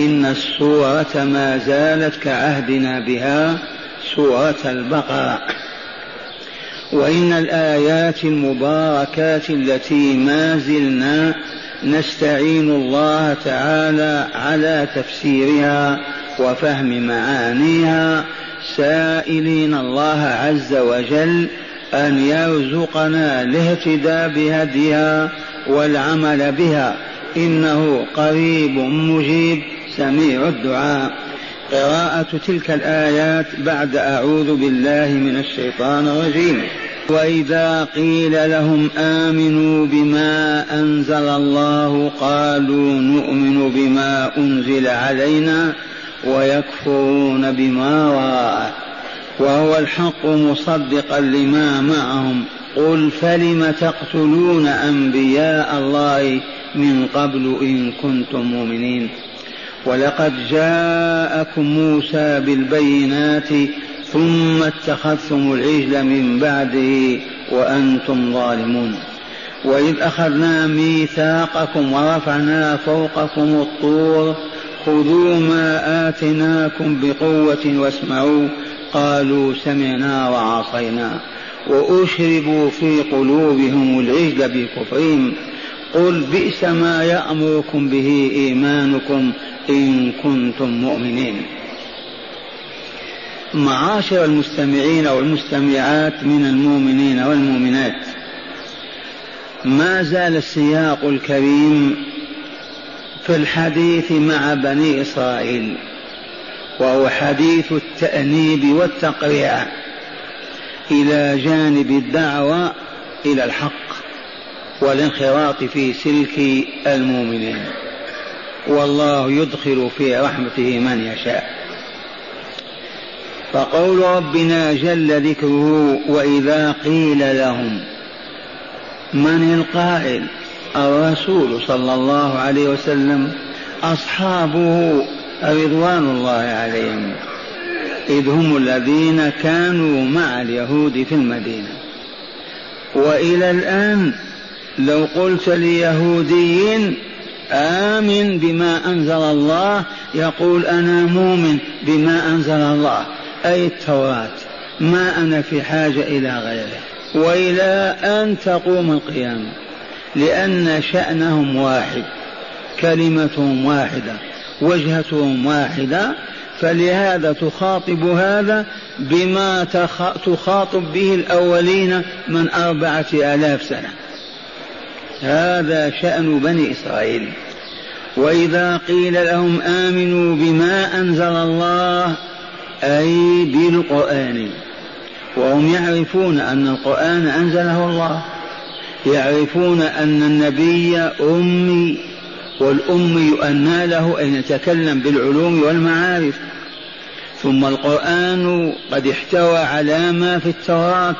إن السورة ما زالت كعهدنا بها سورة البقرة. وإن الآيات المباركات التي ما زلنا نستعين الله تعالى على تفسيرها وفهم معانيها سائلين الله عز وجل أن يرزقنا الاهتداء بهديها والعمل بها. إنه قريب مجيب سميع الدعاء. قراءة تلك الآيات بعد أعوذ بالله من الشيطان الرجيم. وإذا قيل لهم آمنوا بما أنزل الله قالوا نؤمن بما أنزل علينا ويكفرون بما وراءه. وهو الحق مصدقا لما معهم. قل فلم تقتلون أنبياء الله من قبل إن كنتم مؤمنين؟ ولقد جاءكم موسى بالبينات ثم اتخذتم العجل من بعده وأنتم ظالمون. وإذ أخذنا ميثاقكم ورفعنا فوقكم الطور خذوا ما آتيناكم بقوة واسمعوا قالوا سمعنا وعصينا وأشربوا في قلوبهم العجل بكفرهم. قل بئس ما يأمركم به إيمانكم إن كنتم مؤمنين. معاشر المستمعين والمستمعات من المؤمنين والمؤمنات ما زال السياق الكريم في الحديث مع بني إسرائيل وهو حديث التأنيب والتقريع إلى جانب الدعوة إلى الحق والانخراط في سلك المؤمنين. والله يدخل في رحمته من يشاء. فقول ربنا جل ذكره وإذا قيل لهم من القائل؟ الرسول صلى الله عليه وسلم أصحابه رضوان الله عليهم إذ هم الذين كانوا مع اليهود في المدينة. وإلى الآن لو قلت ليهودي آمن بما أنزل الله. يقول أنا مؤمن بما أنزل الله. أي التوراة. ما أنا في حاجة إلى غيره. وإلى أن تقوم القيامة. لأن شأنهم واحد. كلمتهم واحدة. وجهتهم واحدة. فلهذا تخاطب هذا بما تخاطب به الأولين من أربعة آلاف سنة. هذا شأن بني إسرائيل. وإذا قيل لهم آمنوا بما أنزل الله أي بالقرآن وهم يعرفون أن القرآن أنزله الله يعرفون أن النبي أمي والأمي يؤنى له أن يتكلم بالعلوم والمعارف. ثم القرآن قد احتوى على ما في التوراة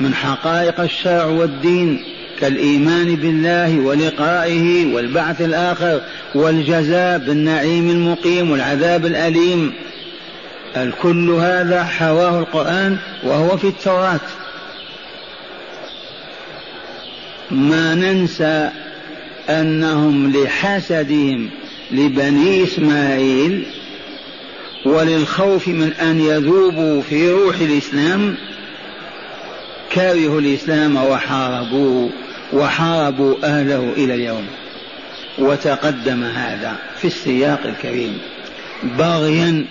من حقائق الشرع والدين. كالإيمان بالله ولقائه والبعث الآخر والجزاء بالنعيم المقيم والعذاب الأليم. الكل هذا حواه القرآن وهو في التوراة؟ ما ننسى أنهم لحسدهم لبني إسماعيل وللخوف من أن يذوبوا في روح الإسلام كرهوا الإسلام وحاربوه. وحاربوا أهله إلى اليوم. وتقدم هذا في السياق الكريم. بغيا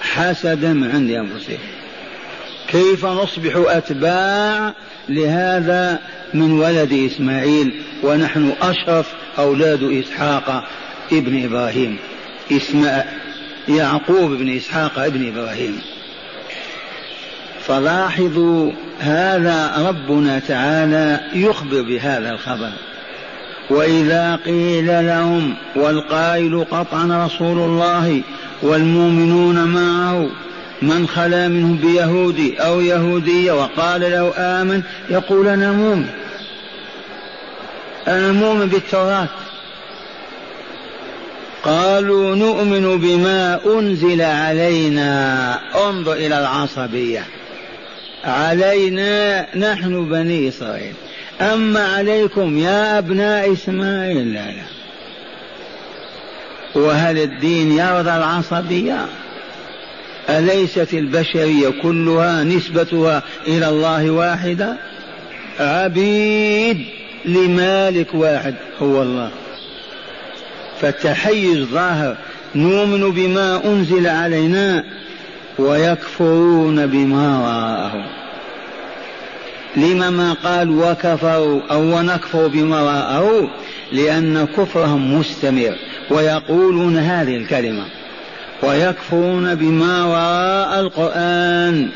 حسدا من عند أنفسهم. كيف نصبح أتباع لهذا من ولد إسماعيل ونحن أشرف أولاد إسحاق ابن إبراهيم؟ اسم يعقوب بن إسحاق ابن إبراهيم. فلاحظوا هذا ربنا تعالى يخبر بهذا الخبر. وإذا قيل لهم والقائل قطعا رسول الله والمؤمنون معه من خلا منهم بيهودي أو يهودية وقال له آمن يقول أنا مؤمن. أنا مؤمن بالتوراة. قالوا نؤمن بما أنزل علينا. انظر إلى العصبية. علينا نحن بني إسرائيل. أما عليكم يا أبناء إسماعيل؟ لا لا. وهل الدين يرضى العصبية؟ أليست البشرية كلها نسبتها إلى الله واحدة؟ عبيد لمالك واحد هو الله. فالتحيز ظاهر نؤمن بما أنزل علينا ويكفرون بما وراءه لما ما قال وكفروا أو ونكفر بما وراءه لأن كفرهم مستمر. ويقولون هذه الكلمة. ويكفرون بما وراء القرآن.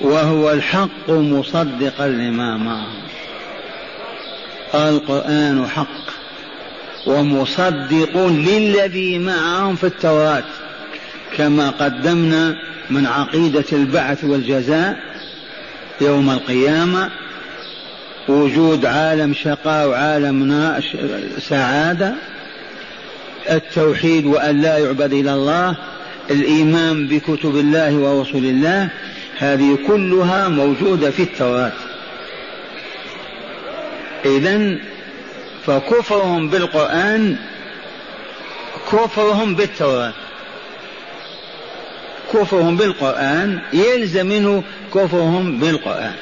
وهو الحق مصدقا لما معه القرآن حق. ومصدق للذي معهم في التوراة كما قدمنا من عقيدة البعث والجزاء يوم القيامة وجود عالم شقاء وعالم سعادة التوحيد وأن لا يعبد إلى الله الإيمان بكتب الله ورسل الله هذه كلها موجودة في التوراة. إذا فكفرهم بالقرآن كفرهم بالتوراة. كفرهم بالقرآن يلزم منه كفرهم بالقرآن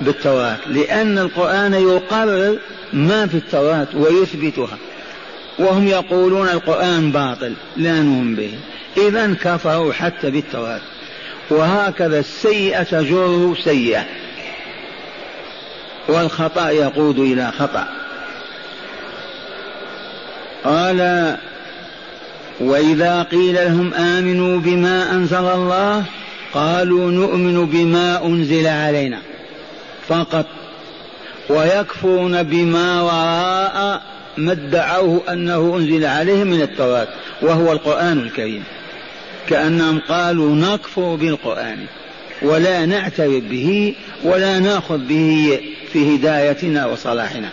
بالتوراة. لأن القرآن يقرر ما في التوراة ويثبتها. وهم يقولون القرآن باطل لا نؤمن به. إذا كفروا حتى بالتوراة. وهكذا السيئة تجر سيئة. والخطأ يقود إلى خطأ. قال وإذا قيل لهم آمنوا بما أنزل الله قالوا نؤمن بما أنزل علينا فقط ويكفرون بما وراء ما ادعوه أنه أنزل عليهم من التوراة وهو القرآن الكريم. كأنهم قالوا نكفر بالقرآن. ولا نعترف به ولا ناخذ به في هدايتنا وصلاحنا.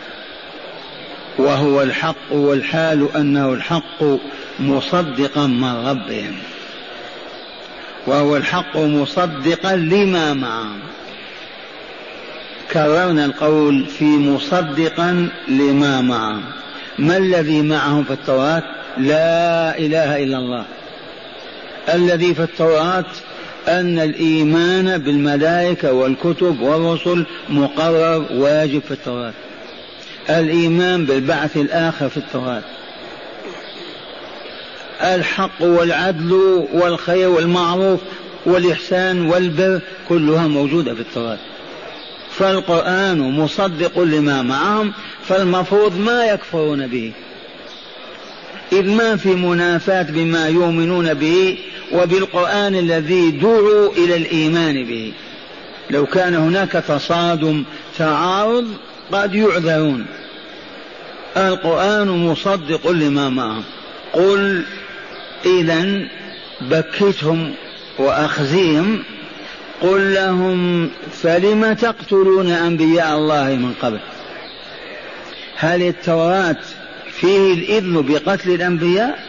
وهو الحق والحال أنه الحق مصدقا من ربهم. وهو الحق مصدقا لما معهم. كررنا القول في مصدقا لما معهم. ما الذي معهم في التوراة؟ لا إله إلا الله. الذي في التوراة أن الإيمان بالملائكة والكتب والرسل مقرر واجب في التوراة. الإيمان بالبعث الآخر في التوراة. الحق والعدل والخير والمعروف والإحسان والبر كلها موجودة في التوراة. فالقرآن مصدق لما معهم فالمفروض ما يكفرون به. إذ ما في منافاة بما يؤمنون به وبالقرآن الذي دعوا إلى الإيمان به. لو كان هناك تصادم تعارض قد يعذرون. القرآن مصدق لما معهم. قل إذا بكتهم وأخزيهم. قل لهم فلم تقتلون أنبياء الله من قبل؟ هل التوراة فيه الإذن بقتل الأنبياء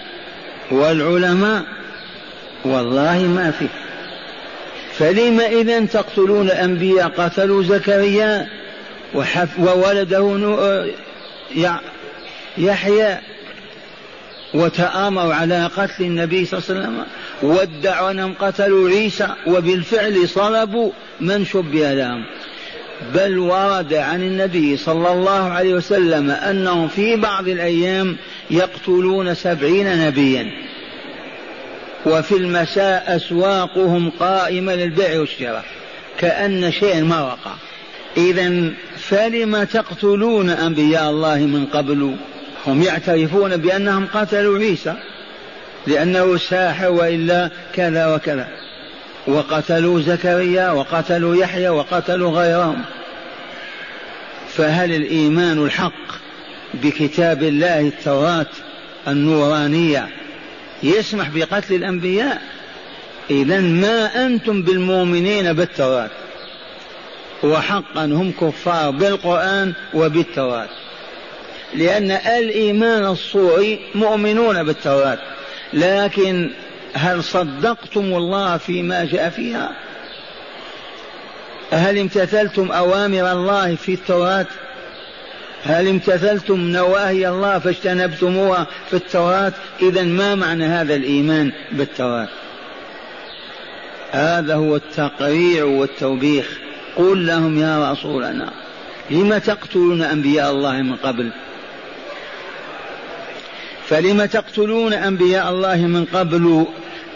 والعلماء؟ والله ما فيه فلم إذا تقتلون أنبياء قتلوا زكريا وولده يحيى وتآمروا على قتل النبي صلى الله عليه وسلم وادعوا أنهم قتلوا عيسى وبالفعل صلبوا من شبه لهم. بل ورد عن النبي صلى الله عليه وسلم أنهم في بعض الأيام يقتلون سبعين نبيا. وفي المساء أسواقهم قائمة للبيع والشراء. كأن شيء ما وقع. إذا فلم تقتلون أنبياء الله من قبل؟ هم يعترفون بأنهم قتلوا عيسى لأنه ساحر وإلا كذا وكذا. وقتلوا زكريا وقتلوا يحيى وقتلوا غيرهم. فهل الإيمان الحق بكتاب الله التوراة النورانية يسمح بقتل الأنبياء. إذا ما أنتم بالمؤمنين بالتوراة. وحقا هم كفار بالقرآن وبالتوراة. لأن الإيمان الصوري مؤمنون بالتوراة. لكن هل صدقتم الله فيما جاء فيها؟ هل امتثلتم أوامر الله في التوراة؟ هل امتثلتم نواهي الله فاجتنبتموها في التوراة؟ إذا ما معنى هذا الإيمان بالتوراة؟ هذا هو التقريع والتوبيخ. قل لهم يا رسولنا لم تقتلون أنبياء الله من قبل؟ فلم تقتلون أنبياء الله من قبل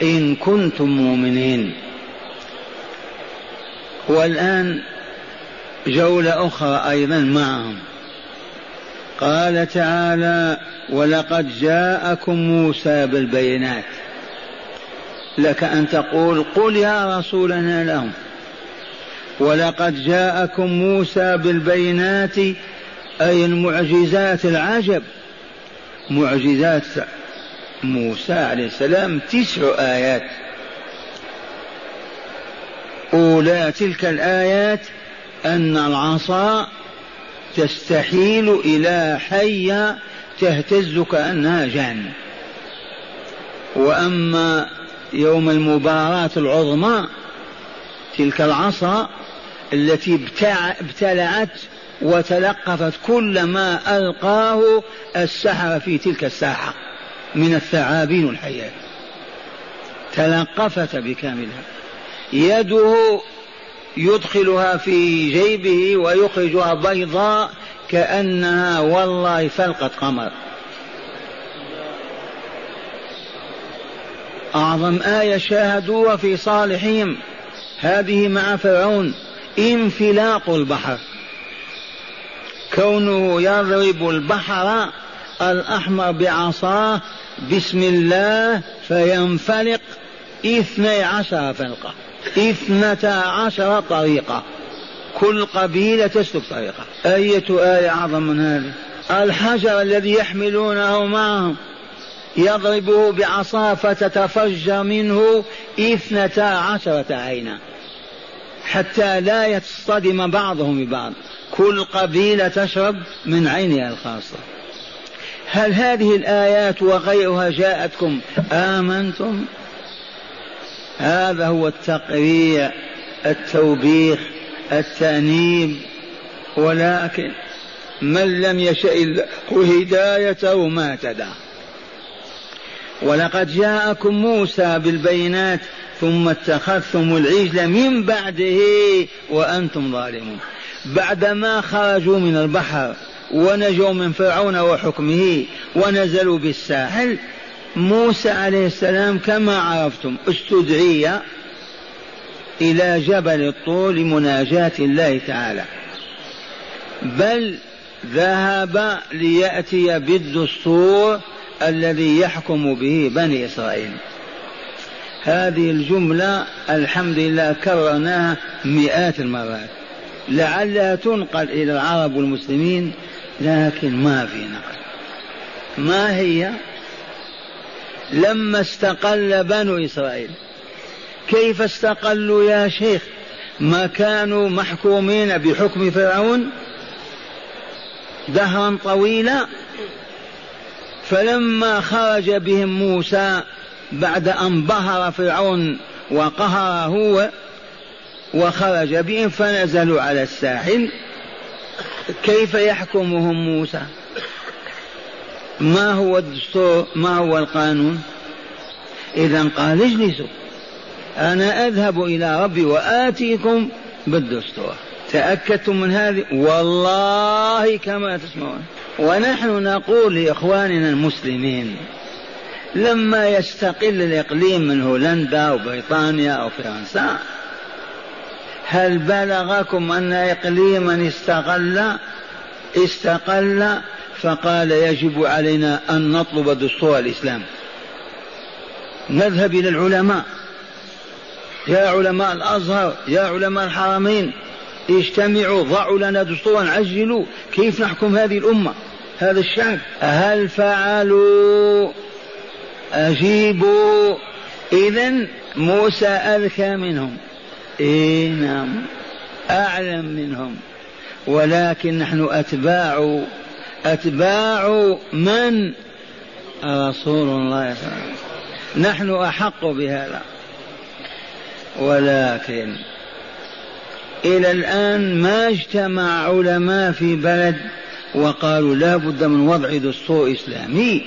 إن كنتم مؤمنين؟ والآن جولة أخرى أيضا معهم. قال تعالى ولقد جاءكم موسى بالبينات لك أن تقول قل يا رسولنا لهم ولقد جاءكم موسى بالبينات أي المعجزات العجب. معجزات موسى عليه السلام تسع آيات. أولى تلك الآيات أن العصا تستحيل إلى حية تهتز كأنها جان. وأما يوم المباراة العظمى تلك العصا التي ابتلعت وتلقفت كل ما ألقاه السحر في تلك الساحة من الثعابين والحيات تلقفت بكاملها. يده يدخلها في جيبه ويخرجها بيضاء كأنها والله فلقة قمر. أعظم آية شاهدوها في صالحهم. هذه مع فرعون. انفلاق البحر. كونه يضرب البحر الأحمر بعصاه بسم الله فينفلق اثني عشر فلقة. اثنتا عشر طريقة. كل قبيلة تسلك طريقة. أية آية أعظم من هذه؟ الحجر الذي يحملونه معهم. يضربه بعصاه فتتفجر منه اثنتا عشرة عينا. حتى لا يصطدم بعضهم ببعض. كل قبيلة تشرب من عينها الخاصة. هل هذه الآيات وغيرها جاءتكم آمنتم؟ هذا هو التقريع التوبيخ التأنيب ولكن من لم يشأ الله هدايته ما اهتدى ولقد جاءكم موسى بالبينات ثم اتخذتم العجل من بعده وأنتم ظالمون. بعدما خرجوا من البحر ونجوا من فرعون وحكمه ونزلوا بالساحل موسى عليه السلام كما عرفتم استدعي إلى جبل الطور لمناجاة الله تعالى. بل ذهب ليأتي بالدستور الذي يحكم به بني إسرائيل. هذه الجملة الحمد لله كررناها مئات المرات. لعلها تنقل إلى العرب والمسلمين لكن ما في نقل. ما هي؟ لما استقل بنو إسرائيل. كيف استقلوا يا شيخ؟ ما كانوا محكومين بحكم فرعون دهرا طويلا. فلما خرج بهم موسى بعد أن ظهر فرعون وقهر هو وخرج بهم فنزلوا على الساحل. كيف يحكمهم موسى؟ ما هو الدستور؟ ما هو القانون؟ إذا قال اجلسوا. أنا أذهب إلى ربي وآتيكم بالدستور. تأكدتم من هذه؟ والله كما تسمعون. ونحن نقول لإخواننا المسلمين لما يستقل الإقليم من هولندا أو بريطانيا أو فرنسا هل بلغكم أن إقليما استقل؟ استقل فقال يجب علينا أن نطلب دستور الإسلام. نذهب إلى العلماء. يا علماء الأزهر يا علماء الحرمين اجتمعوا ضعوا لنا دستورا عجلوا كيف نحكم هذه الأمة هذا الشعب. هل فعلوا؟ أجيبوا. إذا موسى أذكى منهم. إيه نعم. أعلم منهم. ولكن نحن أتباع أتباع من؟ رسول الله. صلى الله عليه وسلم نحن أحق بهذا. ولكن إلى الآن ما اجتمع علماء في بلد وقالوا لا بد من وضع دستور إسلامي.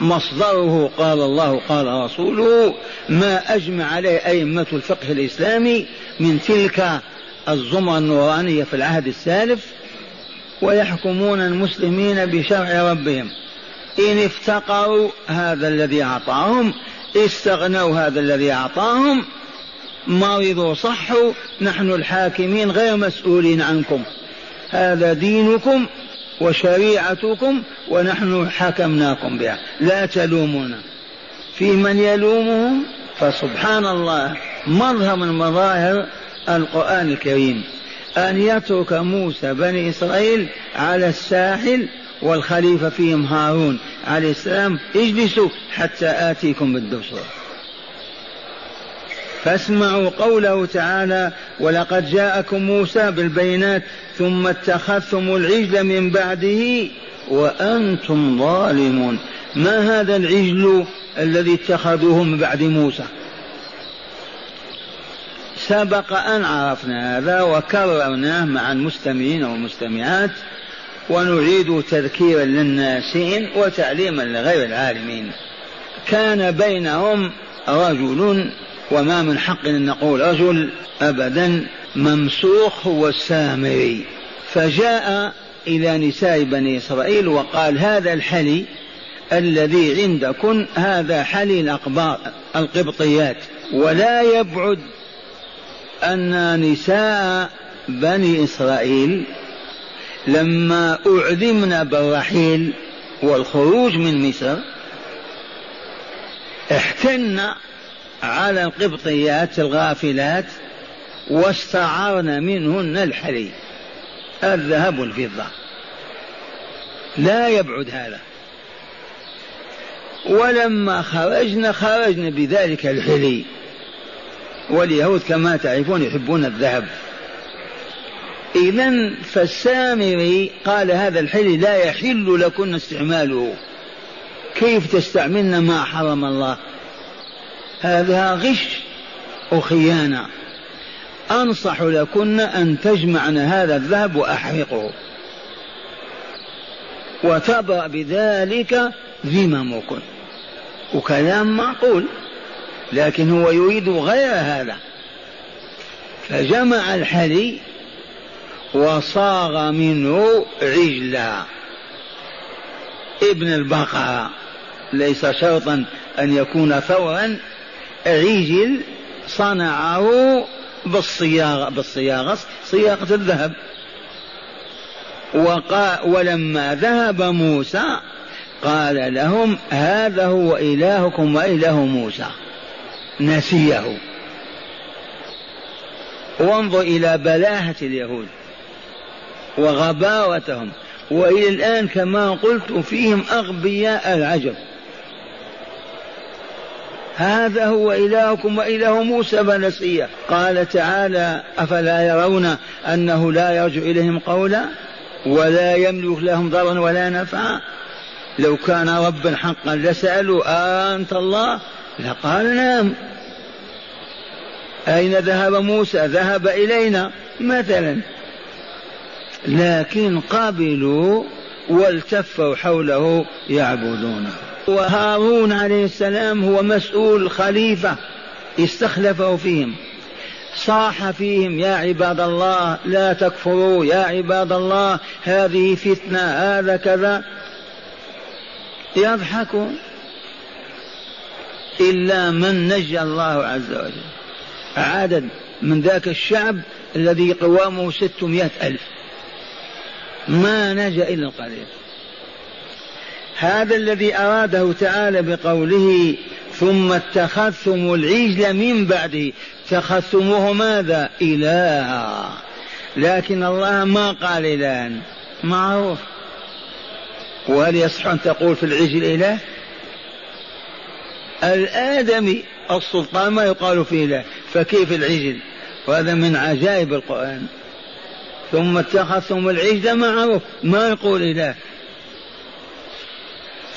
مصدره قال الله قال رسوله ما أجمع عليه أئمة الفقه الإسلامي من تلك الزمرة النورانية في العهد السالف ويحكمون المسلمين بشرع ربهم. إن افتقروا هذا الذي أعطاهم استغنوا هذا الذي أعطاهم مرضوا صحوا نحن الحاكمين غير مسؤولين عنكم. هذا دينكم وشريعتكم ونحن حكمناكم بها. لا تلومونا. في من يلومهم؟ فسبحان الله مظهر من مظاهر القرآن الكريم. أن يترك موسى بني إسرائيل على الساحل والخليفة فيهم هارون عليه السلام. اجلسوا حتى آتيكم بالدستور فاسمعوا قوله تعالى ولقد جاءكم موسى بالبينات ثم اتخذتم العجل من بعده وأنتم ظالمون. ما هذا العجل الذي اتخذوه من بعد موسى؟ سبق أن عرفنا هذا وكررناه مع المستمعين والمستمعات ونعيد تذكيرا للناسين وتعليما لغير العالمين. كان بينهم رجل وما من حق أن نقول رجل أبدا ممسوخ هو السامري فجاء إلى نساء بني إسرائيل وقال هذا الحلي الذي عندكم هذا حلي الأقباط القبطيات ولا يبعد أن نساء بني إسرائيل لما أعلمنا بالرحيل والخروج من مصر احتن على القبطيات الغافلات واستعرن منهن الحلي الذهب والفضة. لا يبعد هذا. ولما خرجنا خرجنا بذلك الحلي. واليهود كما تعرفون يحبون الذهب. إذا فالسامري قال هذا الحلي لا يحل لكن استعماله. كيف تستعملن ما حرم الله؟ هذا غش وخيانة. أنصح لكن أن تجمعن هذا الذهب وأحرقه. وتبرأ بذلك ذممكن وكلام معقول. لكن هو يريد غير هذا. فجمع الحلي وصاغ منه عجلا. ابن البقرة ليس شرطا أن يكون ثورا عجل صنعه بالصياغة بالصياغة صياغة الذهب. وقال ولما ذهب موسى قال لهم هذا هو إلهكم وإله موسى. نسيه وانظر إلى بلاهة اليهود وغباوتهم. وإلى الآن كما قلت فيهم أغبياء العجب. هذا هو إلهكم وإله موسى فنسيه قال تعالى أفلا يرون أنه لا يرجع إليهم قولا ولا يملك لهم ضرا ولا نفعا. لو كان ربا حقا لسألوا أنت الله؟ لقال نعم. أين ذهب موسى؟ ذهب إلينا مثلا. لكن قبلوا والتفوا حوله يعبدونه. وهارون عليه السلام هو مسؤول خليفة استخلفه فيهم. صاح فيهم يا عباد الله لا تكفروا يا عباد الله هذه فتنة هذا كذا. يضحكون. إلا من نجى الله عز وجل. عدد من ذاك الشعب الذي قوامه ستمائة ألف. ما نجا إلا القليل. هذا الذي أراده تعالى بقوله ثم اتخذتم العجل من بعده. اتخذتموه ماذا؟ إلها. لكن الله ما قال إلها. معروف. وهل يصح أن تقول في العجل إله؟ الآدمي السلطان ما يقال فيه إله فكيف العجل؟ وهذا من عجائب القرآن. ثم اتخذتم العجل معروف ما يقول إله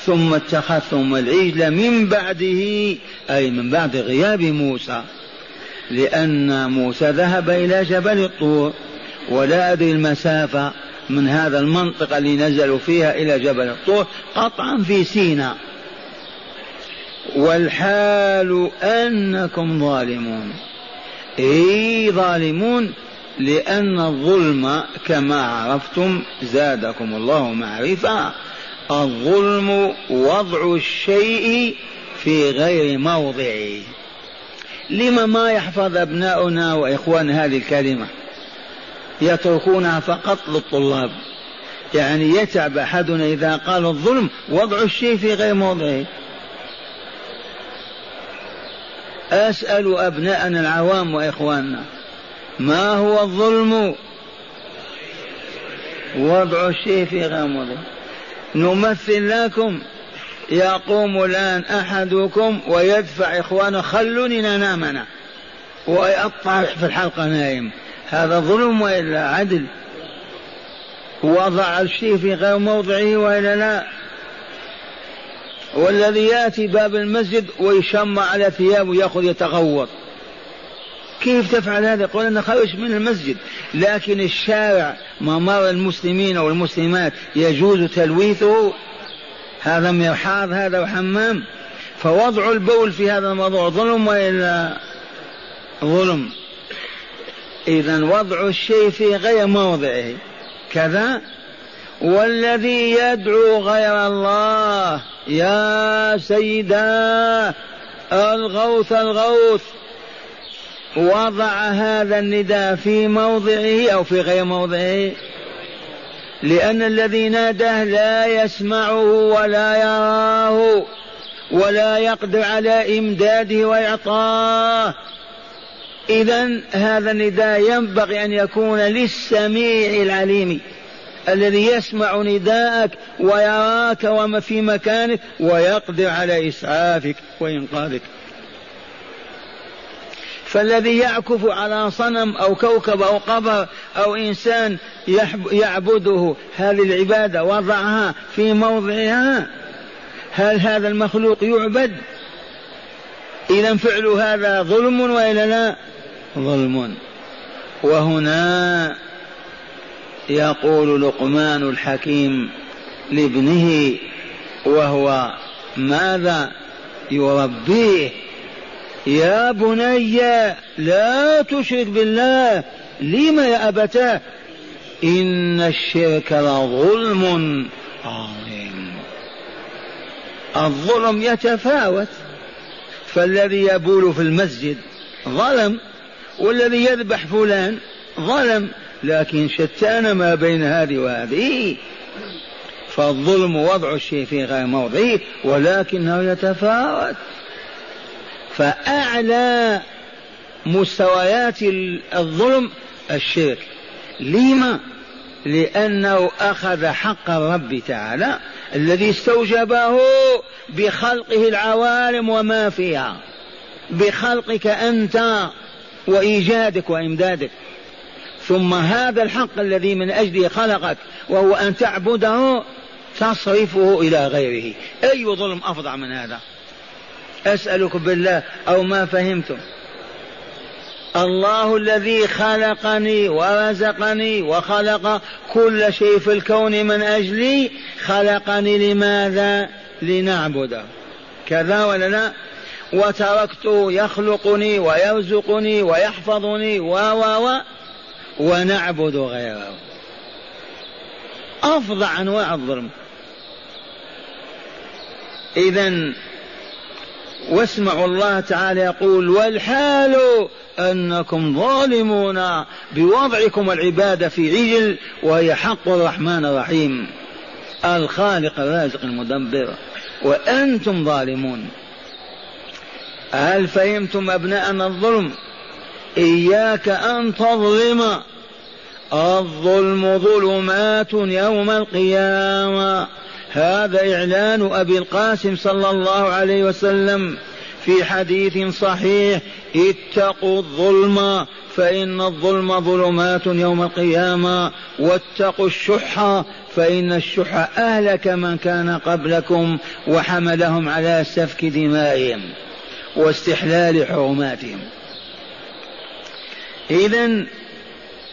ثم اتخذتم العجل من بعده أي من بعد غياب موسى. لأن موسى ذهب إلى جبل الطور ولا أدري المسافة من هذا المنطقة اللي نزلوا فيها إلى جبل الطور قطعا في سيناء. والحال أنكم ظالمون. إي ظالمون لأن الظلم كما عرفتم زادكم الله معرفة. الظلم وضع الشيء في غير موضعه. لما ما يحفظ أبناؤنا وإخوان هذه الكلمة؟ يتركونها فقط للطلاب. يعني يتعب أحدنا إذا قال الظلم وضع الشيء في غير موضعه. أسأل أبناءنا العوام وإخواننا ما هو الظلم؟ وضع الشيء في غير موضعه نمثل لكم يقوم الآن أحدكم ويدفع إخوانه خلوني ننام أنا. ويقطع في الحلقة نايم. هذا ظلم وإلا عدل؟ وضع الشيء في غير موضعه وإلا لا؟ والذي يأتي باب المسجد ويشمع على ثيابه ويأخذ يتغوط. كيف تفعل هذا؟ يقول أنا خرج من المسجد. لكن الشارع ممر المسلمين والمسلمات يجوز تلويثه. هذا مرحاض هذا وحمام فوضع البول في هذا الموضوع ظلم وإلا ظلم؟ اذا وضع الشيء في غير موضعه. كذا والذي يدعو غير الله. يا سيدا الغوث الغوث. وضع هذا النداء في موضعه أو في غير موضعه. لأن الذي ناداه لا يسمعه ولا يراه ولا يقدر على إمداده وإعطاه إذا هذا النداء ينبغي أن يكون للسميع العليم. الذي يسمع نداءك ويراك وما في مكانك ويقدر على إسعافك وإنقاذك. فالذي يعكف على صنم أو كوكب أو قبر أو إنسان يعبده هذه العبادة وضعها في موضعها. هل هذا المخلوق يعبد؟ إذا فعل هذا ظلم وإلا لا؟ ظلم. وهنا يقول لقمان الحكيم لابنه وهو ماذا يربيه؟ يا بني لا تشرك بالله لم يا أبتاه؟ إن الشرك لظلم عظيم. الظلم يتفاوت. فالذي يبول في المسجد ظلم والذي يذبح فلان ظلم. لكن شتان ما بين هذه وهذه. فالظلم وضع الشيء في غير موضعه ولكنه يتفاوت. فأعلى مستويات الظلم الشرك. لما؟ لأنه أخذ حق الرب تعالى الذي استوجبه بخلقه العوالم وما فيها. بخلقك أنت وإيجادك وإمدادك. ثم هذا الحق الذي من أجله خلقك وهو أن تعبده تصرفه إلى غيره. أي ظلم أفظع من هذا؟ أسألكم بالله أو ما فهمتم؟ الله الذي خلقني ورزقني وخلق كل شيء في الكون من أجلي خلقني لماذا؟ لنعبده. كذا ولا لا؟ وتركته يخلقني ويرزقني ويحفظني و و و ونعبد غيره. أفظع أنواع الظلم. إذا واسمعوا الله تعالى يقول والحال أنكم ظالمون بوضعكم العبادة في عجل وهي حق الرحمن الرحيم. الخالق الرازق المدبر. وأنتم ظالمون. هل فهمتم أبناءنا الظلم؟ إياك أن تظلم. الظلم ظلمات يوم القيامة. هذا إعلان أبي القاسم صلى الله عليه وسلم في حديث صحيح. اتقوا الظلم فإن الظلم ظلمات يوم القيامة. واتقوا الشح فإن الشح أهلك من كان قبلكم وحملهم على سفك دمائهم واستحلال حرماتهم. إذا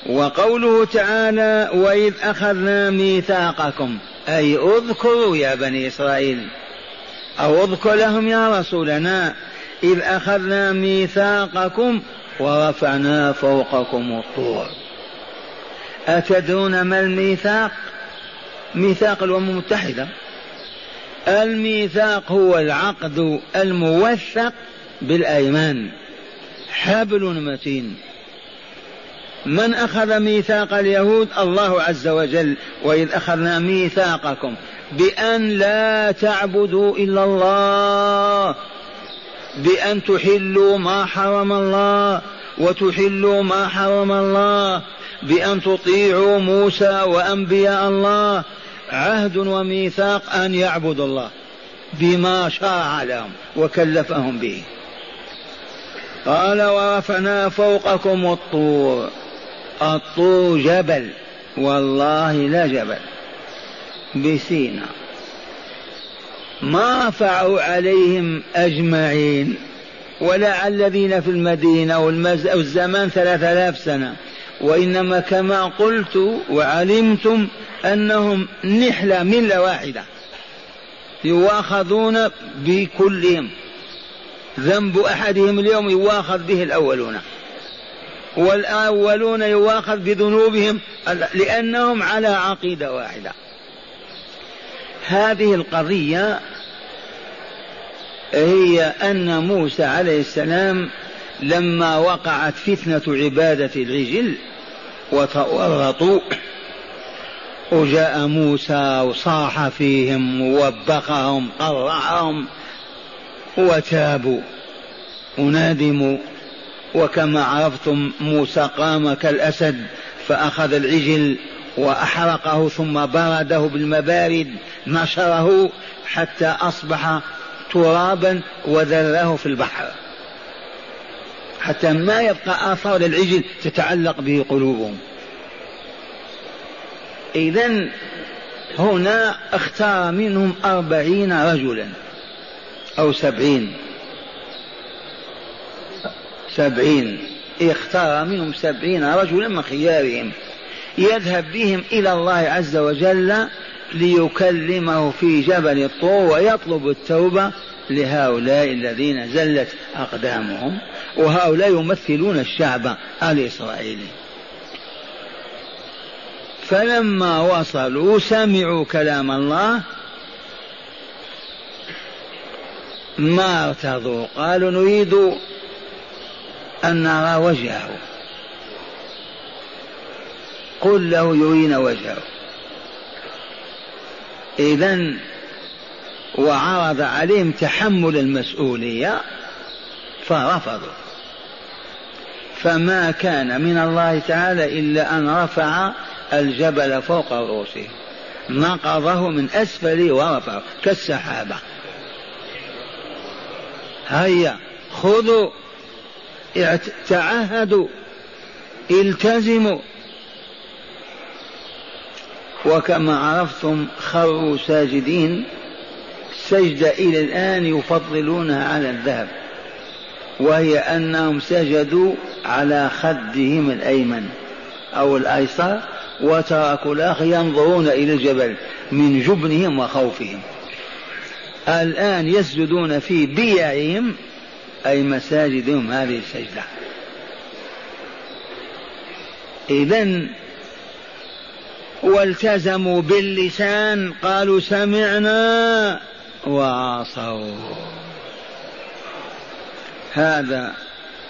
وقوله تعالى وإذ أخذنا ميثاقكم أي اذكروا يا بني إسرائيل أو اذكر لهم يا رسولنا إذ أخذنا ميثاقكم ورفعنا فوقكم الطور. أتدرون ما الميثاق؟ ميثاق الأمم المتحدة. الميثاق هو العقد الموثق بالأيمان حبل متين. من أخذ ميثاق اليهود؟ الله عز وجل. وإذ أخذنا ميثاقكم بأن لا تعبدوا إلا الله بأن تحلوا ما حرم الله وتحلوا ما حرم الله بأن تطيعوا موسى وأنبياء الله. عهد وميثاق أن يعبدوا الله بما شرع لهم وكلفهم به. قال ورفعنا فوقكم الطور. الطور جبل والله لا جبل. بسينا. ما رفعوا عليهم أجمعين. ولا الذين في المدينة والزمان ثلاثة آلاف سنة. وإنما كما قلت وعلمتم أنهم نحلة ملة واحدة. يواخذون بكلهم. ذنب أحدهم اليوم يواخذ به الأولون. والأولون يواخذ بذنوبهم لأنهم على عقيدة واحدة. هذه القضية هي أن موسى عليه السلام لما وقعت فتنة عبادة العجل وتورطوا وجاء موسى وصاح فيهم ووبخهم قرعهم وتابوا وندموا وكما عرفتم موسى قام كالأسد فأخذ العجل وأحرقه ثم برده بالمبارد نشره حتى أصبح ترابا وذره في البحر. حتى ما يبقى آثار للعجل تتعلق به قلوبهم. إذا هنا اختار منهم أربعين رجلا أو سبعين. سبعين. اختار منهم سبعين رجلا من خيارهم. يذهب بهم إلى الله عز وجل ليكلمه في جبل الطور ويطلب التوبة. لهؤلاء الذين زلت أقدامهم. وهؤلاء يمثلون الشعب الإسرائيلي. فلما وصلوا سمعوا كلام الله. ما ارتضوا. قالوا نريد أن نرى وجهه. قل له يرينا وجهه. إذا وعرض عليهم تحمل المسؤولية فرفضوا. فما كان من الله تعالى إلا أن رفع الجبل فوق رؤوسهم نقضه من أسفل ورفعه كالسحابة. هيا خذوا تعهدوا التزموا. وكما عرفتم خروا ساجدين سجدة إلى الآن يفضلونها على الذهب وهي أنهم سجدوا على خدهم الأيمن أو الأيسر وتركوا الآخر ينظرون إلى الجبل من جبنهم وخوفهم. الآن يسجدون في بيعهم أي مساجدهم هذه السجدة. إذا والتزموا باللسان قالوا سمعنا وعصوا هذا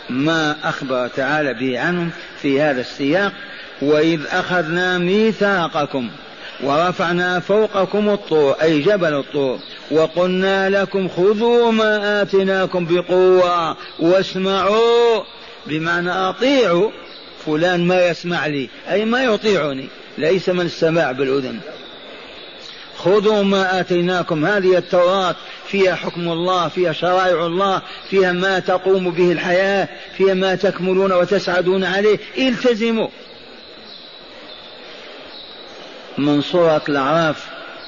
ما أخبر تعالى به عنهم في هذا السياق وإذ أخذنا ميثاقكم. ورفعنا فوقكم الطور أي جبل الطور. وقلنا لكم خذوا ما آتناكم بقوة واسمعوا بمعنى أطيعوا فلان ما يسمع لي أي ما يطيعني ليس من السماع بالأذن. خذوا ما آتيناكم هذه التوراة فيها حكم الله فيها شرائع الله فيها ما تقوم به الحياة فيها ما تكملون وتسعدون عليه التزموا. من سورة الأعراف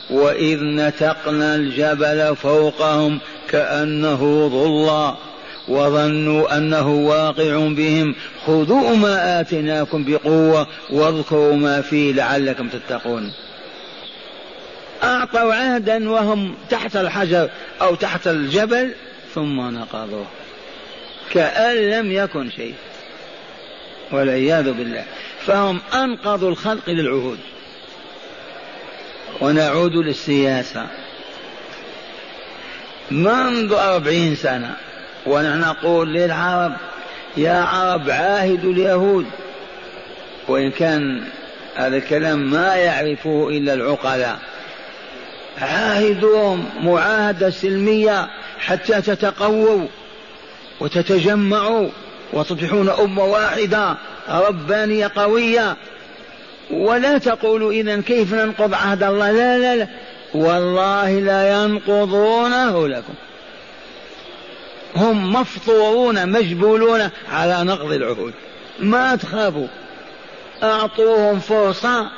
وإذ نتقنا الجبل فوقهم كأنه ظلة وظنوا أنه واقع بهم. خذوا ما آتيناكم بقوة واذكروا ما فيه لعلكم تتقون. أعطوا عهدا وهم تحت الحجر أو تحت الجبل ثم نقضوه كأن لم يكن شيء والعياذ بالله. فهم أنقذوا الخلق للعهود. ونعود للسياسة. منذ أربعين سنة ونحن نقول للعرب يا عرب عاهدوا اليهود. وإن كان هذا الكلام ما يعرفه إلا العقلاء. عاهدوهم معاهدة سلمية حتى تتقووا وتتجمعوا وتصبحون أمة واحدة ربانية قوية. ولا تقولوا إذا كيف ننقض عهد الله؟ لا لا لا. والله لا ينقضونه لكم. هم مفطورون مجبولون على نقض العهود. ما تخافوا. أعطوهم فرصة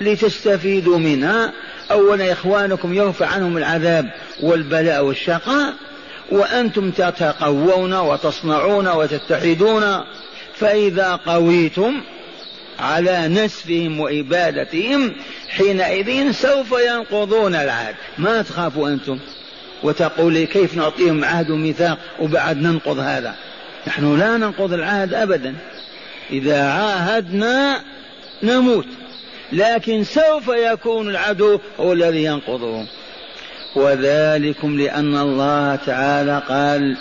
لتستفيدوا منها. أولا إخوانكم يرفع عنهم العذاب والبلاء والشقاء. وأنتم تتقوون وتصنعون وتتحدون. فإذا قويتم على نسفهم وإبادتهم حينئذ سوف ينقضون العهد. ما تخافوا أنتم؟ وتقول كيف نعطيهم عهد وميثاق وبعد ننقض هذا؟ نحن لا ننقض العهد أبدا. إذا عاهدنا نموت لكن سوف يكون العدو هو الذي ينقضه. وذلكم لأن الله تعالى قال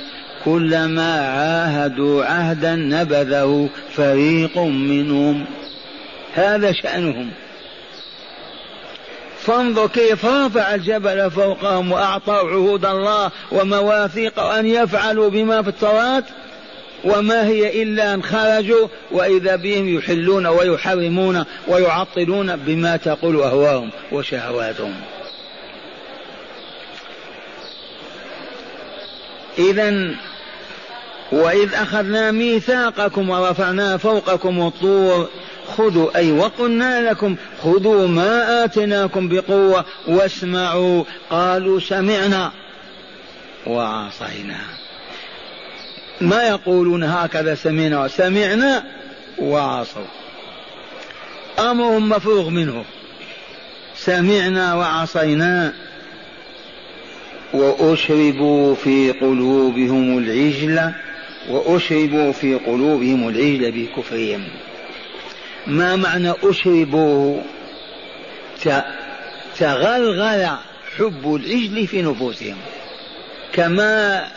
كلما عاهدوا عهدا نبذه فريق منهم. هذا شأنهم. فانظر كيف رفع الجبل فوقهم وأعطوا عهود الله ومواثيق أن يفعلوا بما في التوراة وما هي إلا أن خرجوا وإذا بهم يحلون ويحرمون ويعطلون بما تقول أهواهم وشهواتهم. إذا وإذ أخذنا ميثاقكم ورفعنا فوقكم الطور خذوا أي وقلنا لكم خذوا ما آتيناكم بقوة واسمعوا. قالوا سمعنا وعصينا. ما يقولون هكذا سمعنا سمعنا وعصوا. أمرهم مفروغ منه. سمعنا وعصينا. وأشربوا في قلوبهم العجل وأشربوا في قلوبهم العجل بكفرهم. ما معنى أشربوه؟ تغلغل حب العجل في نفوسهم. كما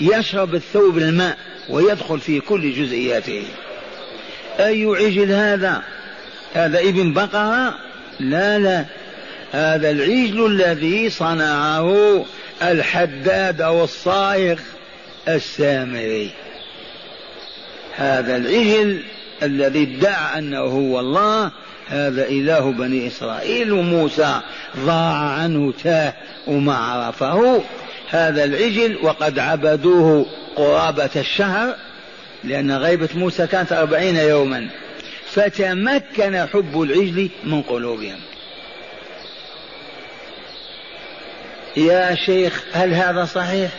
يشرب الثوب الماء ويدخل في كل جزئياته. أي عجل هذا؟ هذا ابن بقرة؟ لا لا. هذا العجل الذي صنعه الحداد أو الصائغ السامري. هذا العجل الذي ادعى أنه هو الله هذا إله بني إسرائيل وموسى ضاع عنه تاه وما عرفه. هذا العجل وقد عبدوه قرابة الشهر لأن غيبة موسى كانت أربعين يوما. فتمكن حب العجل من قلوبهم. يا شيخ هل هذا صحيح؟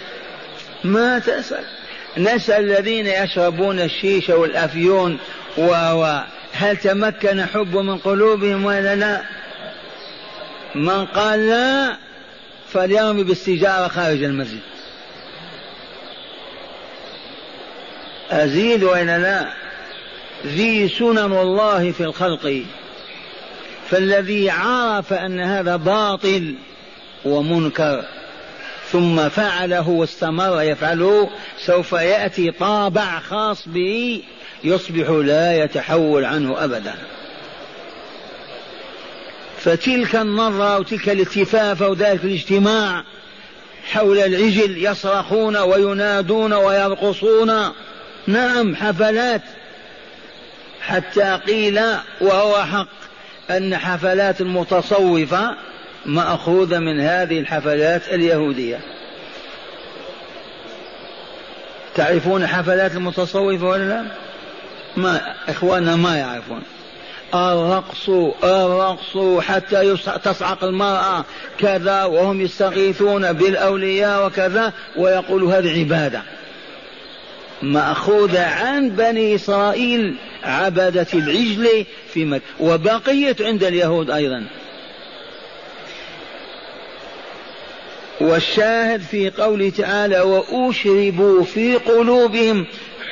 ما تسأل. نسأل الذين يشربون الشيشة والأفيون و هل تمكن حب من قلوبهم ولا لا؟ من قال لا فليرمي بالسجارة خارج المسجد. أزيد وإلا لا؟ ذي سنن الله في الخلق. فالذي عرف أن هذا باطل ومنكر ثم فعله واستمر يفعله سوف يأتي طابع خاص به يصبح لا يتحول عنه أبدا. فتلك النظرة وتلك الالتفافة وذلك الاجتماع حول العجل يصرخون وينادون ويرقصون. نعم حفلات. حتى قيل وهو حق أن حفلات المتصوفة مأخوذة من هذه الحفلات اليهودية. تعرفون حفلات المتصوفة ولا لا؟ ما إخواننا ما يعرفون. الرقص الرقص حتى تصعق المرأة كذا وهم يستغيثون بالأولياء وكذا ويقولوا هذه عبادة. مأخوذة عن بني إسرائيل عبدة العجل في مكة وبقيت عند اليهود أيضا. والشاهد في قوله تعالى وأشربوا في قلوبهم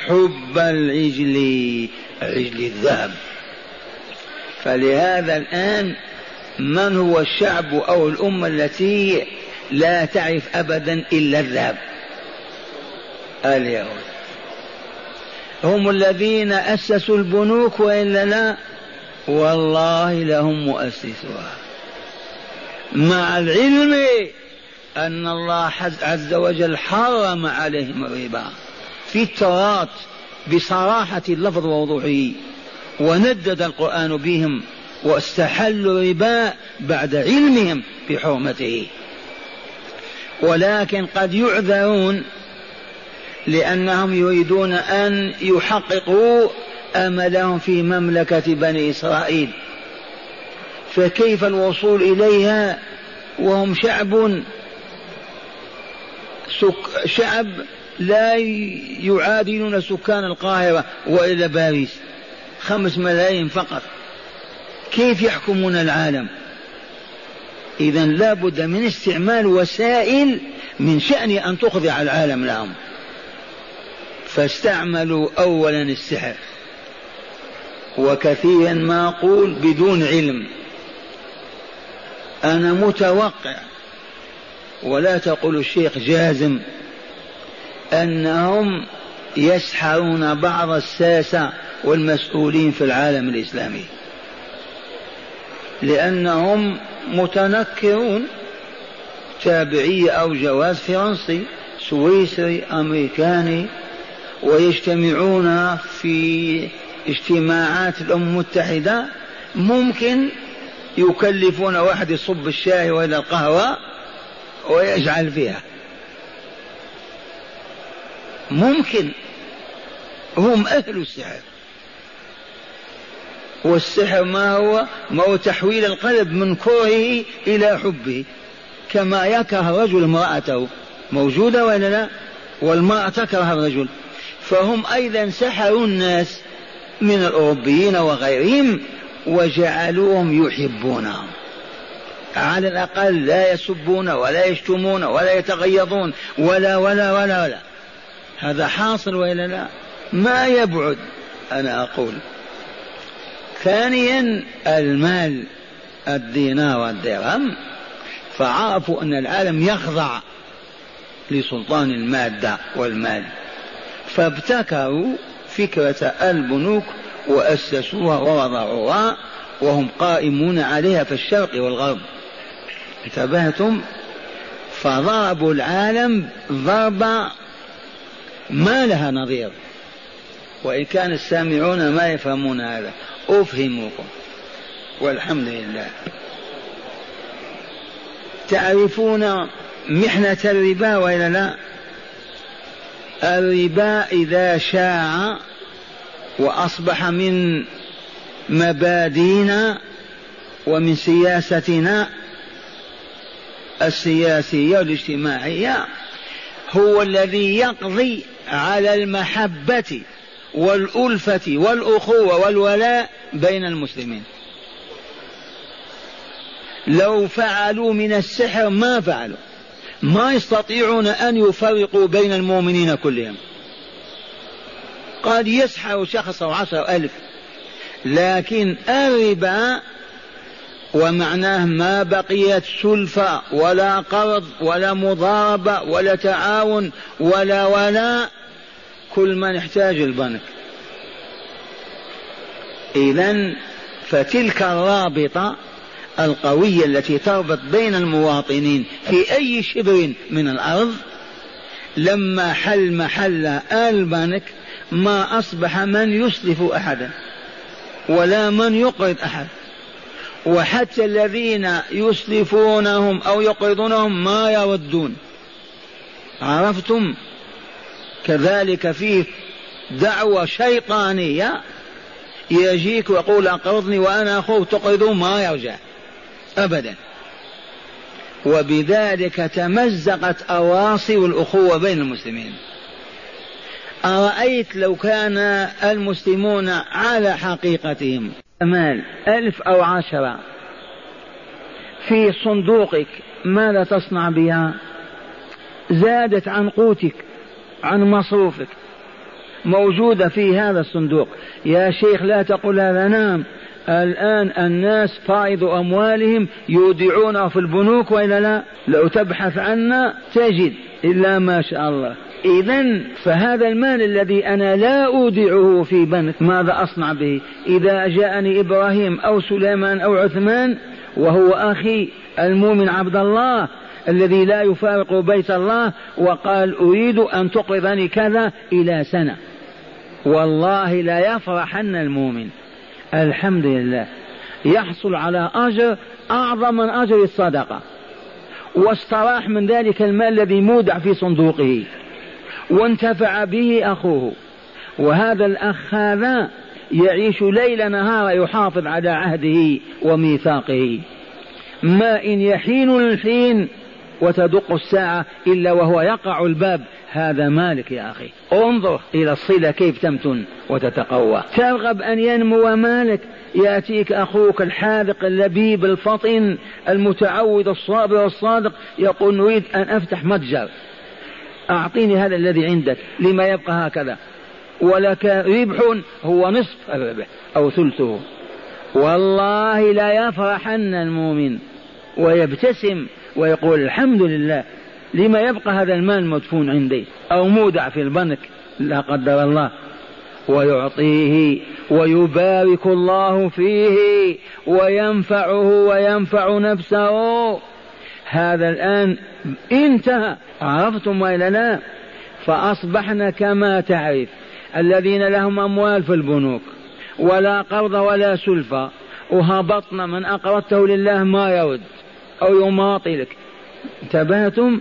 حب العجل عجل الذهب. فلهذا الآن من هو الشعب أو الأمة التي لا تعرف أبدا إلا الذهب؟ اليهود هم الذين أسسوا البنوك وإلا لا؟ والله لهم مؤسسها. مع العلم أن الله عز وجل حرم عليهم الربا. في التوراة بصراحة اللفظ ووضوحه وندد القرآن بهم واستحلوا الربا بعد علمهم بحرمته. ولكن قد يعذرون لأنهم يريدون أن يحققوا أملهم في مملكة بني إسرائيل. فكيف الوصول إليها وهم شعب شعب لا يعادلون سكان القاهرة وإلى باريس. خمس ملايين فقط. كيف يحكمون العالم؟ إذا لا بد من استعمال وسائل من شأن أن تخضع العالم لهم. فاستعملوا أولا السحر. وكثيرا ما أقول بدون علم. أنا متوقع ولا تقول الشيخ جازم أنهم يسحرون بعض الساسة والمسؤولين في العالم الإسلامي. لأنهم متنكرون تابعية أو جواز فرنسي سويسري أمريكاني ويجتمعون في اجتماعات الأمم المتحدة. ممكن يكلفون واحد يصب الشاي وإلى القهوة ويجعل فيها. ممكن هم أهل السحر. والسحر ما هو؟ ما هو تحويل القلب من كرهه إلى حبه. كما يكره الرجل امرأته. موجودة ولا لا؟ والمرأة تكره الرجل. فهم أيضا سحروا الناس من الأوروبيين وغيرهم وجعلوهم يحبونهم على الأقل لا يسبون ولا يشتمون ولا يتغيظون. ولا ولا ولا ولا. هذا حاصل وإلا لا؟ ما يبعد أنا أقول. ثانيا المال الدينار والدرهم. فعرفوا أن العالم يخضع لسلطان المادة والمال. فابتكروا فكرة البنوك وأسسوها ووضعوها وهم قائمون عليها في الشرق والغرب. انتبهتم؟ فضربوا العالم ضربة ما لها نظير. وإن كان السامعون ما يفهمون هذا أفهمكم والحمد لله. تعرفون محنة الربا وإلا لا؟ الربا إذا شاع وأصبح من مبادئنا ومن سياستنا السياسية والاجتماعية هو الذي يقضي على المحبة والألفة والأخوة والولاء بين المسلمين. لو فعلوا من السحر ما فعلوا. ما يستطيعون أن يفرقوا بين المؤمنين كلهم. قد يسحر شخص أو عشر ألف لكن الربا ومعناه ما بقيت سلفة ولا قرض ولا مضاربة ولا تعاون ولا ولا كل من يحتاج البنك. إذا فتلك الرابطة القوية التي تربط بين المواطنين في أي شبر من الأرض لما حل محل البنك ما أصبح من يسلف أحدا ولا من يقرض أحد. وحتى الذين يسلفونهم أو يقرضونهم ما يردون عرفتم؟ كذلك فيه دعوة شيطانية يجيك ويقول أقرضني وأنا أخوك تقرضون ما يرجع أبدا. وبذلك تمزقت أواصي الأخوة بين المسلمين. أرأيت لو كان المسلمون على حقيقتهم مال ألف أو عشرة. في صندوقك ماذا تصنع بها؟ زادت عن قوتك عن مصروفك. موجودة في هذا الصندوق. يا شيخ لا تقول هذا نعم. الآن الناس فائض أموالهم يودعونها في البنوك وإلا لا؟ لو تبحث عنا تجد إلا ما شاء الله. إذا فهذا المال الذي أنا لا أودعه في بنك ماذا أصنع به؟ إذا جاءني إبراهيم أو سليمان أو عثمان وهو أخي المؤمن عبد الله الذي لا يفارق بيت الله وقال أريد أن تقرضني كذا إلى سنة. والله لا يفرحن المؤمن. الحمد لله. يحصل على أجر أعظم من أجر الصدقة. واستراح من ذلك المال الذي مودع في صندوقه. وانتفع به أخوه. وهذا الأخ هذا يعيش ليل نهار يحافظ على عهده وميثاقه. ما إن يحين الحين وتدق الساعة إلا وهو يقع الباب. هذا مالك يا أخي. انظر إلى الصلة كيف تمتن وتتقوى. ترغب أن ينمو مالك. يأتيك أخوك الحاذق اللبيب الفطن المتعود الصابر الصادق يقول نريد أن أفتح متجر. أعطيني هذا الذي عندك لما يبقى هكذا. ولك ربح هو نصف الربح أو ثلثه. والله لا يفرحن المؤمن ويبتسم ويقول الحمد لله. لما يبقى هذا المال مدفون عندي أو مودع في البنك لا قدر الله. ويعطيه ويبارك الله فيه وينفعه وينفع نفسه. هذا الآن انتهى عرفتم وإلا لا؟ فأصبحنا كما تعرف الذين لهم أموال في البنوك ولا قرض ولا سلفة وهبطنا من أقرضته لله ما يرد أو يماطلك. انتبهتم؟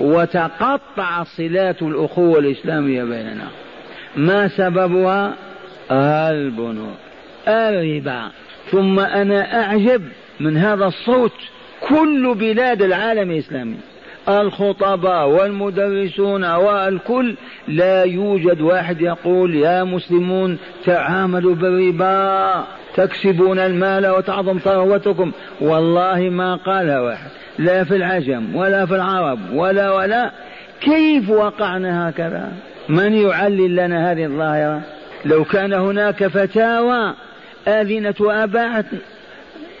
وتقطع صلات الأخوة الإسلامية بيننا. ما سببها؟ البنوك الربا. ثم أنا أعجب من هذا الصوت كل بلاد العالم الإسلامي الخطباء والمدرسون والكل لا يوجد واحد يقول يا مسلمون تعاملوا بالربا تكسبون المال وتعظم ثروتكم. والله ما قال واحد لا في العجم ولا في العرب ولا ولا. كيف وقعنا هكذا؟ من يعلل لنا هذه الظاهرة؟ لو كان هناك فتاوى آذنة وأباحت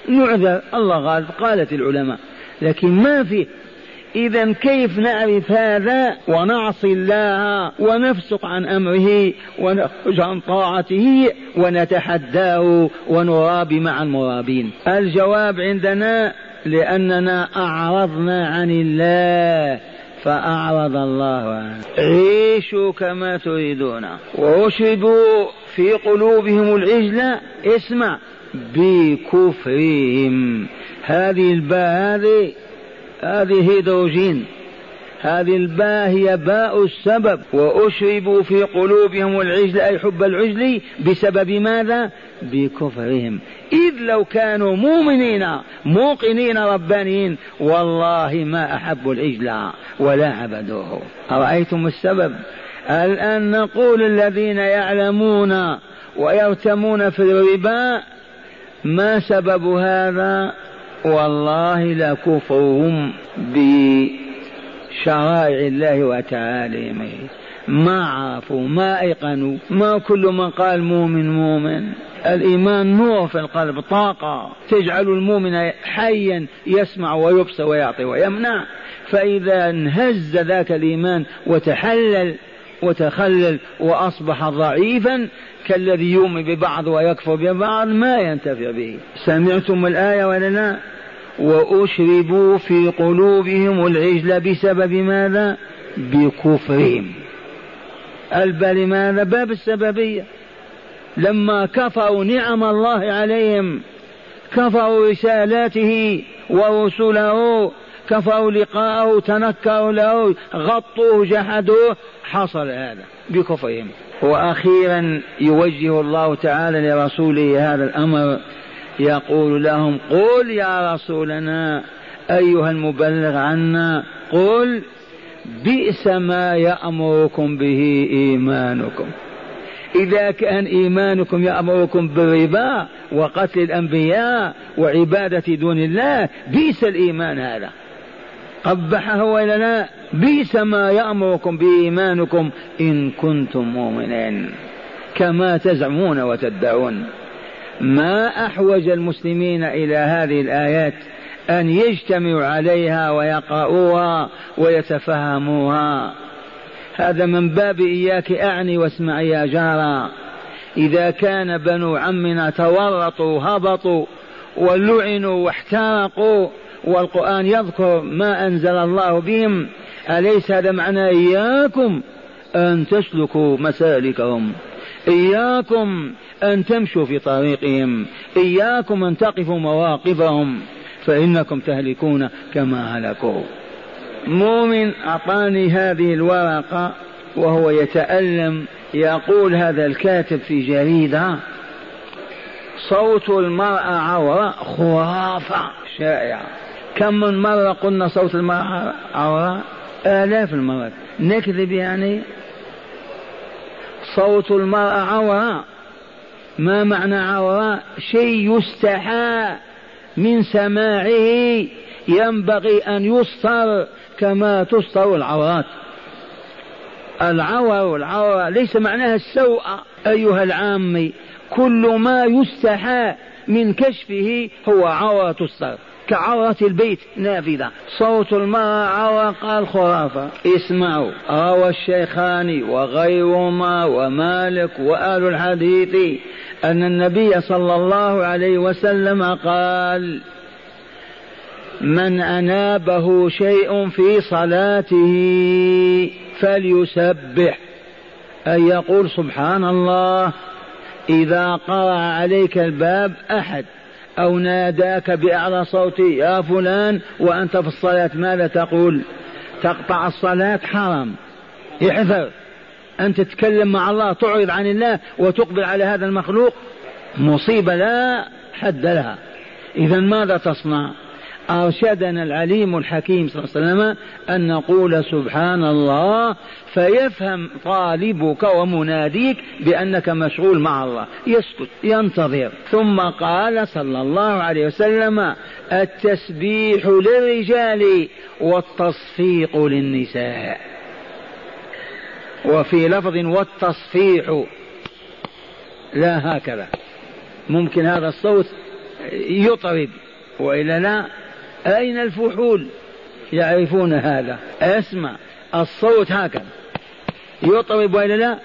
نعذر الله غالب قالت العلماء لكن ما في. إذا كيف نعرف هذا؟ ونعصي الله ونفسق عن أمره ونخرج عن طاعته ونتحداه ونرابي مع المرابين. الجواب عندنا لأننا أعرضنا عن الله فأعرض الله عنه. عيشوا كما تريدون. وأشربوا في قلوبهم العجل اسمع بكفرهم. هذه الباء هذه هذه هيدروجين هذه الباء هي باء السبب. وأشربوا في قلوبهم العجل أي حب العجل بسبب ماذا؟ بكفرهم. إذ لو كانوا مؤمنين موقنين ربانيين والله ما أحبوا العجل ولا عبدوه أرأيتم السبب؟ الآن نقول الذين يعلمون ويرتمون في الربا ما سبب هذا؟ والله لكفرهم بشرائع الله وتعاليمه. ما عرفوا ما أيقنوا ما كل من قال مؤمن مؤمن. الإيمان نور في القلب طاقة. تجعل المؤمن حيا يسمع ويبصر ويعطي ويمنع. فإذا انهز ذاك الإيمان وتحلل وتخلل وأصبح ضعيفا كالذي يؤمن ببعض ويكفر ببعض ما ينتفع به. سمعتم الآية ولا لا وأشربوا في قلوبهم العجل بسبب ماذا؟ بكفرهم. الباب لماذا باب السببية. لما كفروا نعم الله عليهم كفروا رسالاته ورسله كفروا لقاءه تنكروا له غطوه جحدوه. حصل هذا بكفرهم. وأخيرا يوجه الله تعالى لرسوله هذا الأمر. يقول لهم قل يا رسولنا أيها المبلغ عنا قل بئس ما يأمركم به إيمانكم. إذا كان إيمانكم يأمركم بالربا وقتل الأنبياء وعبادة دون الله بئس الإيمان هذا. قبحه وإلا لا بئس ما يأمركم بإيمانكم إن كنتم مؤمنين. كما تزعمون وتدعون. ما أحوج المسلمين إلى هذه الآيات أن يجتمعوا عليها ويقرؤوها ويتفهموها هذا من باب إياك أعني واسمع يا جارا إذا كان بنو عمنا تورطوا هبطوا ولعنوا واحترقوا والقرآن يذكر ما أنزل الله بهم. أليس هذا معنى إياكم أن تسلكوا مسالكهم؟ إياكم أن تمشوا في طريقهم. إياكم أن تقفوا مواقفهم. فإنكم تهلكون كما هلكوا. مؤمن أعطاني هذه الورقة وهو يتألم يقول هذا الكاتب في جريدة صوت المرأة عورة خرافة شائعة. كم من مرة قلنا صوت المرأة عورة؟ آلاف المرات. نكذب يعني. صوت المرأة عورة. ما معنى عورة؟ شيء يستحى من سماعه. ينبغي أن يستر كما تستر العورات. العور والعورة ليس معناها السوء أيها العامي. كل ما يستحى من كشفه هو عورة تستر كعورة البيت. نافذة. صوت المرأة عورة قال خرافة اسمعوا روى الشيخان وغيرهما ومالك وآل الحديث أن النبي صلى الله عليه وسلم قال من أنابه شيء في صلاته فليسبح. أي يقول سبحان الله إذا قرأ عليك الباب أحد. أو ناداك بأعلى صوت يا فلان وأنت في الصلاة ماذا تقول؟ تقطع الصلاة حرام. احذر. أن تتكلم مع الله تعرض عن الله وتقبل على هذا المخلوق مصيبة لا حد لها. إذا ماذا تصنع؟ أرشدنا العليم الحكيم صلى الله عليه وسلم أن نقول سبحان الله فيفهم طالبك ومناديك بأنك مشغول مع الله. يسكت ينتظر. ثم قال صلى الله عليه وسلم التسبيح للرجال والتصفيق للنساء. وفي لفظ والتصفيح لا هكذا. ممكن هذا الصوت يطرب وإلا لا؟ أين الفحول؟ يعرفون هذا. أسمع. الصوت هكذا. يطرب وإلا لا؟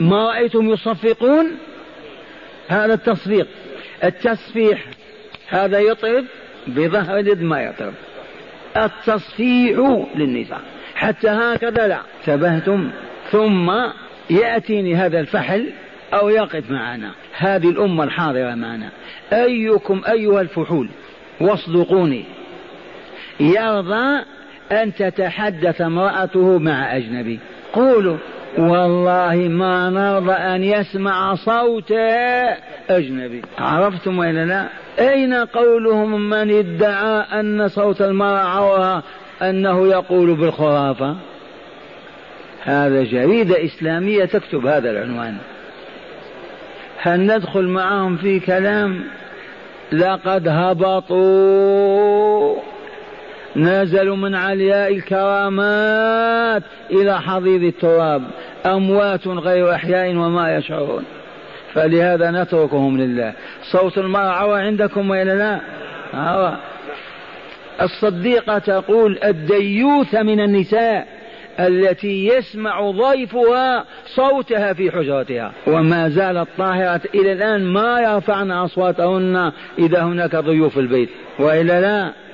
ما رايتم يصفقون؟ هذا التصفيق. التصفيح هذا يطرب بظهر اليد ما يطرب. التصفيح للنساء. حتى هكذا لا. انتبهتم؟ ثم يأتيني هذا الفحل أو يقف معنا. هذه الأمة الحاضرة معنا. أيكم أيها الفحول؟ واصدقوني. يرضى أن تتحدث امرأته مع أجنبي. قولوا والله ما نرضى أن يسمع صوت أجنبي. عرفتم وإلا لا؟ أين قولهم من ادعى أن صوت المرأة عورة أنه يقول بالخرافة؟ هذا جريدة إسلامية تكتب هذا العنوان. هل ندخل معهم في كلام؟ لقد هبطوا. نزلوا من علياء الكرامات إلى حضيض التراب أموات غير أحياء وما يشعرون. فلهذا نتركهم لله. صوت المرأة عوى عندكم وإلا لا؟ عوى. الصديقة تقول الديوث من النساء التي يسمع ضيفها صوتها في حجرتها. وما زالت طاهرة إلى الآن ما يرفعن أصواتهن إذا هناك ضيوف البيت. وإلا لا؟